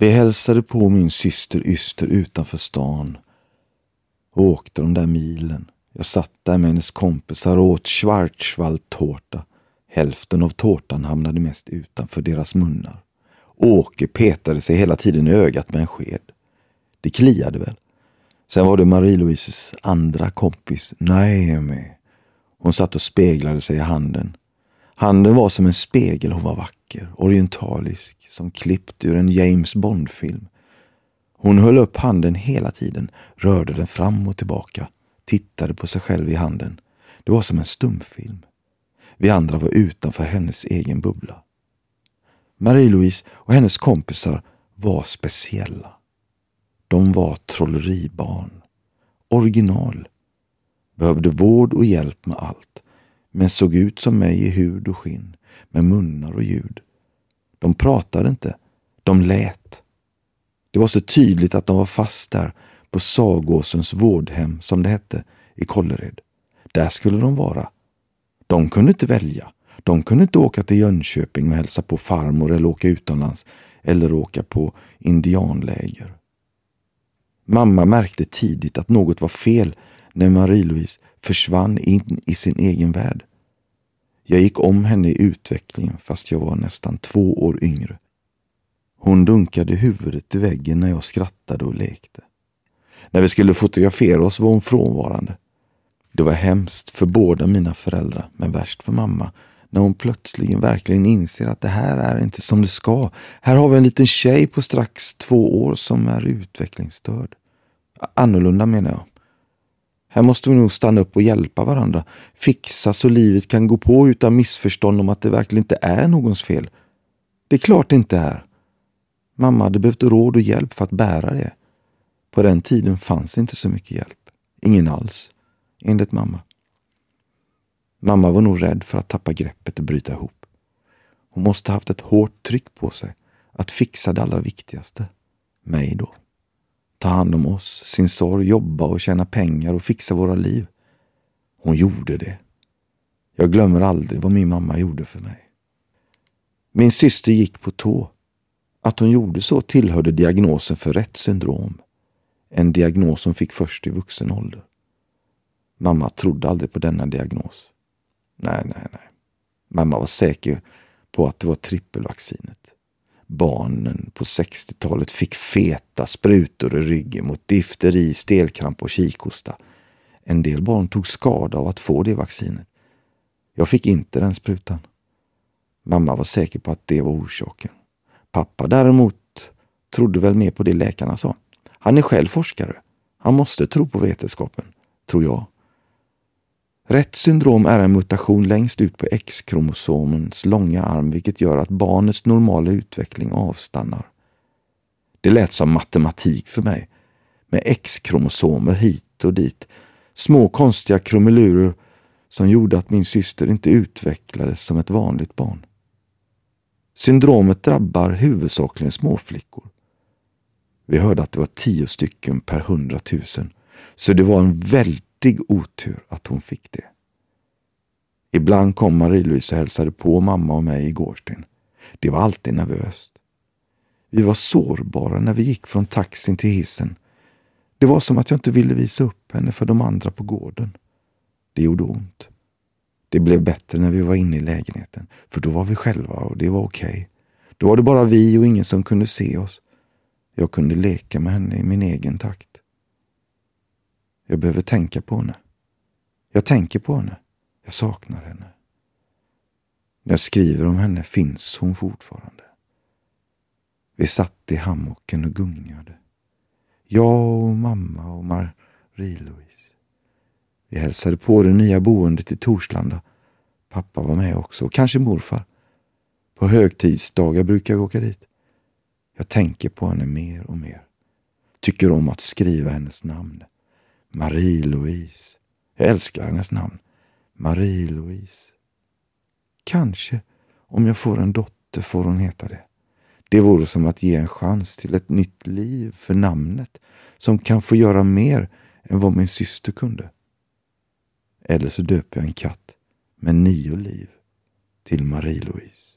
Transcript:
Vi hälsade på min syster Yster utanför stan och åkte de där milen. Jag satt där med hennes kompisar och åt schwarzwaldtårta. Hälften av tårtan hamnade mest utanför deras munnar. Åke petade sig hela tiden i ögat med en sked. Det kliade väl. Sen var det Marie-Louises andra kompis, Naomi. Hon satt och speglade sig i handen. Handen var som en spegel, hon var vacker, orientalisk, som klippt ur en James Bond-film. Hon höll upp handen hela tiden, rörde den fram och tillbaka, tittade på sig själv i handen. Det var som en stumfilm. Vi andra var utanför hennes egen bubbla. Marie-Louise och hennes kompisar var speciella. De var trolleribarn. Original. Behövde vård och hjälp med allt. Men såg ut som mig i hud och skinn. Med munnar och ljud. De pratade inte. De lät. Det var så tydligt att de var fast där på Sagåsens vårdhem, som det hette, i Kållered. Där skulle de vara. De kunde inte välja. De kunde inte åka till Jönköping och hälsa på farmor eller åka utomlands eller åka på indianläger. Mamma märkte tidigt att något var fel när Marie-Louise försvann in i sin egen värld. Jag gick om henne i utvecklingen fast jag var nästan två år yngre. Hon dunkade huvudet i väggen när jag skrattade och lekte. När vi skulle fotografera oss var hon frånvarande. Det var hemskt för båda mina föräldrar, men värst för mamma när hon plötsligen verkligen inser att det här är inte som det ska. Här har vi en liten tjej på strax två år som är utvecklingsstörd. Annorlunda menar jag. Här måste vi nog stanna upp och hjälpa varandra. Fixa så livet kan gå på utan missförstånd om att det verkligen inte är någons fel. Det är klart det inte är. Mamma hade behövt råd och hjälp för att bära det. På den tiden fanns inte så mycket hjälp. Ingen alls, enligt mamma. Mamma var nog rädd för att tappa greppet och bryta ihop. Hon måste haft ett hårt tryck på sig att fixa det allra viktigaste. Mig då. Ta hand om oss, sin sorg, jobba och tjäna pengar och fixa våra liv. Hon gjorde det. Jag glömmer aldrig vad min mamma gjorde för mig. Min syster gick på tå. Att hon gjorde så tillhörde diagnosen för rätt syndrom. En diagnos hon fick först i vuxen ålder. Mamma trodde aldrig på denna diagnos. Nej, nej, nej. Mamma var säker på att det var trippelvaccinet. Barnen på 60-talet fick feta sprutor i ryggen mot difteri, stelkramp och kikhosta. En del barn tog skada av att få det vaccinet. Jag fick inte den sprutan. Mamma var säker på att det var orsaken. Pappa däremot trodde väl mer på det läkarna sa. Han är själv forskare. Han måste tro på vetenskapen, tror jag. Rätt syndrom är en mutation längst ut på X-kromosomens långa arm vilket gör att barnets normala utveckling avstannar. Det lät som matematik för mig. Med X-kromosomer hit och dit. Små konstiga krumelurer som gjorde att min syster inte utvecklades som ett vanligt barn. Syndromet drabbar huvudsakligen småflickor. Vi hörde att det var tio stycken per hundratusen. Så det var en väldigt riktig otur att hon fick det. Ibland kom Marie-Louise och hälsade på mamma och mig i Gårdsten. Det var alltid nervöst. Vi var sårbara när vi gick från taxin till hissen. Det var som att jag inte ville visa upp henne för de andra på gården. Det gjorde ont. Det blev bättre när vi var inne i lägenheten, för då var vi själva och det var okej. Okay. Då var det bara vi och ingen som kunde se oss. Jag kunde leka med henne i min egen takt. Jag behöver tänka på henne. Jag tänker på henne. Jag saknar henne. När jag skriver om henne finns hon fortfarande. Vi satt i hammocken och gungade. Jag och mamma och Marie-Louise. Vi hälsade på det nya boendet i Torslanda. Pappa var med också och kanske morfar. På högtidsdagar brukar vi åka dit. Jag tänker på henne mer och mer. Tycker om att skriva hennes namn. Marie-Louise. Jag älskar hennes namn. Marie-Louise. Kanske, om jag får en dotter, får hon heta det. Det vore som att ge en chans till ett nytt liv för namnet som kan få göra mer än vad min syster kunde. Eller så döper jag en katt med nio liv till Marie-Louise.